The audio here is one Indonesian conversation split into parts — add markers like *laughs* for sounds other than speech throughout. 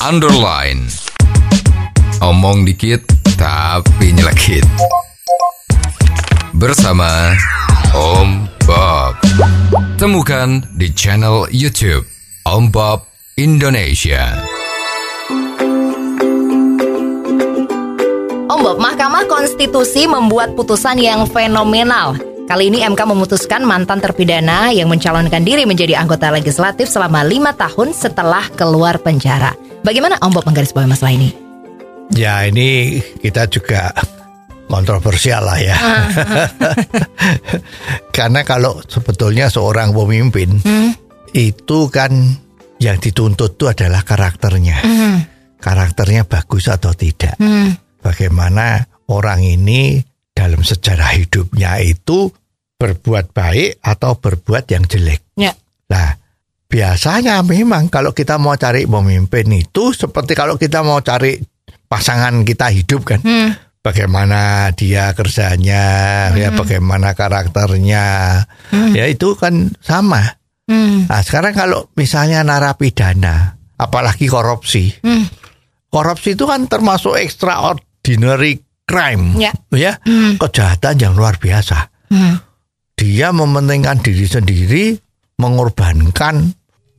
underline. Omong dikit tapi nyelekit. Bersama Om Bob. Temukan di channel YouTube Om Bob Indonesia. Om Bob, Mahkamah Konstitusi membuat putusan yang fenomenal. Kali ini MK memutuskan mantan terpidana yang mencalonkan diri menjadi anggota legislatif selama lima tahun setelah keluar penjara. Bagaimana Om Bob menggarisbawahi masalah ini? Ya ini kita juga kontroversial lah ya. *laughs* Karena kalau sebetulnya seorang pemimpin itu kan yang dituntut itu adalah karakternya. Karakternya bagus atau tidak. Bagaimana orang ini dalam sejarah hidupnya itu berbuat baik atau berbuat yang jelek. Ya. Nah, biasanya memang kalau kita mau cari pemimpin itu seperti kalau kita mau cari pasangan kita hidup kan. Bagaimana dia kerjanya, ya bagaimana karakternya. Ya itu kan sama. Nah, sekarang kalau misalnya narapidana, apalagi korupsi. Korupsi itu kan termasuk extraordinary crime. Ya. Ya, kejahatan yang luar biasa dia mementingkan diri sendiri, mengorbankan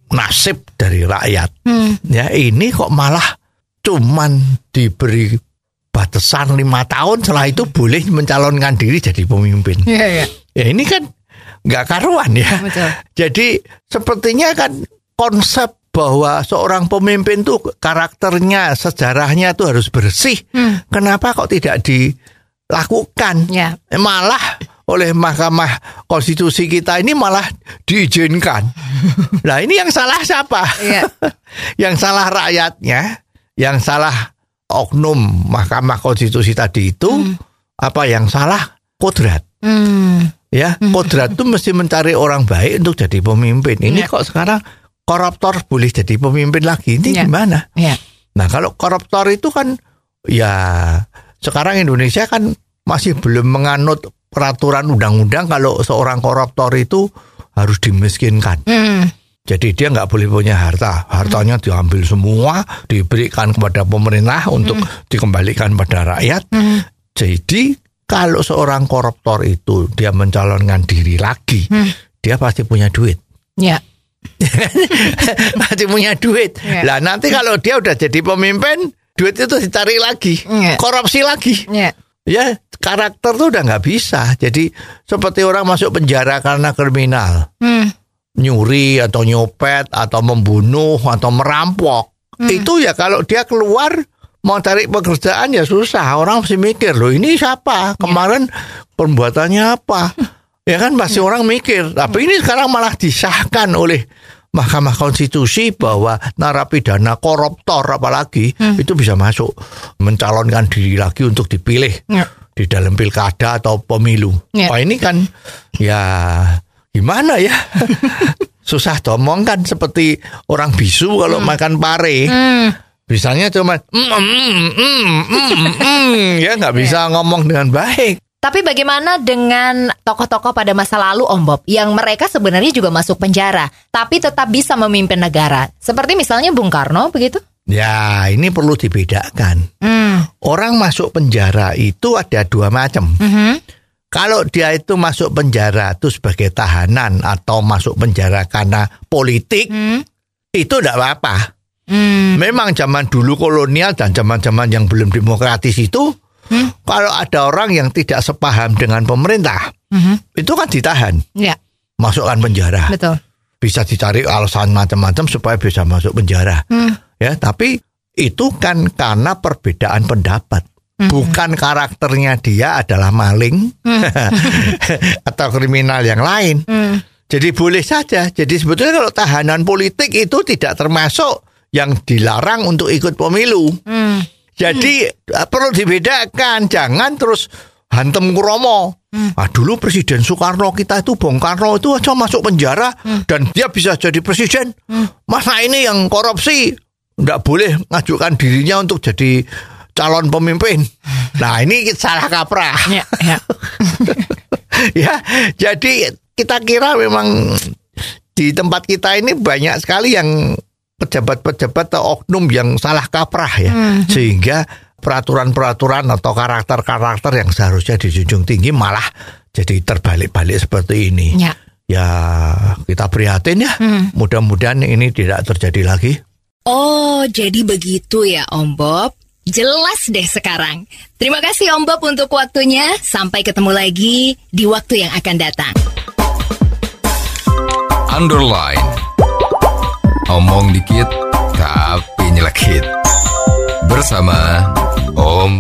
nasib dari rakyat. Ya ini kok malah cuman diberi batasan lima tahun setelah itu boleh mencalonkan diri jadi pemimpin. Iya, iya. Ya ini kan nggak karuan ya. Betul. Jadi sepertinya kan konsep bahwa seorang pemimpin tuh karakternya, sejarahnya tuh harus bersih. Kenapa kok tidak dilakukan? Ya. Eh, Malah oleh Mahkamah Konstitusi kita ini malah diizinkan. *laughs* Nah ini yang salah siapa? Iya. *laughs* yang salah rakyatnya, yang salah oknum Mahkamah Konstitusi tadi itu, apa yang salah kodrat. Hmm. Ya, kodrat itu mesti mencari orang baik untuk jadi pemimpin. Ini Ya. kok sekarang koruptor boleh jadi pemimpin lagi? Ini Ya. gimana? Ya. Nah, kalau koruptor itu kan ya sekarang Indonesia kan masih belum menganut peraturan undang-undang kalau seorang koruptor itu harus dimiskinkan. Hmm. Jadi dia nggak boleh punya harta, hartanya diambil semua, diberikan kepada pemerintah untuk dikembalikan pada rakyat. Jadi kalau seorang koruptor itu dia mencalonkan diri lagi, dia pasti punya duit. Ya. *laughs* pasti punya duit. Iya. Lah nanti kalau dia udah jadi pemimpin, duit itu dicari lagi, Iya. korupsi lagi. Ya. Ya karakter tuh udah nggak bisa. Jadi seperti orang masuk penjara karena kriminal, Hmm. nyuri atau nyopet atau membunuh atau merampok. Itu ya kalau dia keluar mau cari pekerjaan ya susah. Orang mesti mikir loh ini siapa kemarin perbuatannya apa. Ya kan pasti orang mikir. Tapi ini sekarang malah disahkan oleh Mahkamah Konstitusi bahwa narapidana koruptor apalagi itu bisa masuk mencalonkan diri lagi untuk dipilih Ya. di dalam pilkada atau pemilu. Ya. Wah ini kan ya gimana ya? *laughs* Susah domong kan seperti orang bisu kalau makan pare. Bisanya cuma mm, mm, mm, mm, mm, ya nggak *laughs* bisa ngomong dengan baik. Tapi bagaimana dengan tokoh-tokoh pada masa lalu Om Bob yang mereka sebenarnya juga masuk penjara tapi tetap bisa memimpin negara? Seperti misalnya Bung Karno begitu? Ya ini perlu dibedakan. Hmm. Orang masuk penjara itu ada dua macam. Kalau dia itu masuk penjara itu sebagai tahanan atau masuk penjara karena politik, itu tidak apa-apa. Hmm. Memang zaman dulu kolonial dan zaman-zaman yang belum demokratis itu, kalau ada orang yang tidak sepaham dengan pemerintah, itu kan ditahan, Ya, masukkan penjara. betul. Bisa dicari alasan macam-macam supaya bisa masuk penjara. Ya, tapi itu kan karena perbedaan pendapat. Bukan karakternya dia adalah maling *laughs* atau kriminal yang lain. Jadi boleh saja. Jadi sebetulnya kalau tahanan politik itu tidak termasuk yang dilarang untuk ikut pemilu. Jadi eh, perlu dibedakan, jangan terus hantem kromo. Ah, dulu Presiden Soekarno kita itu Bung Karno itu aja masuk penjara dan dia bisa jadi presiden. Masa ini yang korupsi nggak boleh ngajukan dirinya untuk jadi calon pemimpin. Nah ini salah kaprah. Ya, ya. *laughs* ya, jadi kita kira memang di tempat kita ini banyak sekali yang pejabat-pejabat atau oknum yang salah kaprah ya, sehingga peraturan-peraturan atau karakter-karakter yang seharusnya dijunjung tinggi malah jadi terbalik-balik seperti ini. Ya. Ya kita prihatin ya. Mudah-mudahan ini tidak terjadi lagi. Oh, jadi begitu ya Om Bob. Jelas deh sekarang. Terima kasih Om Bob untuk waktunya. Sampai ketemu lagi di waktu yang akan datang. Underline. Omong dikit tapi nyelekit. Bersama Om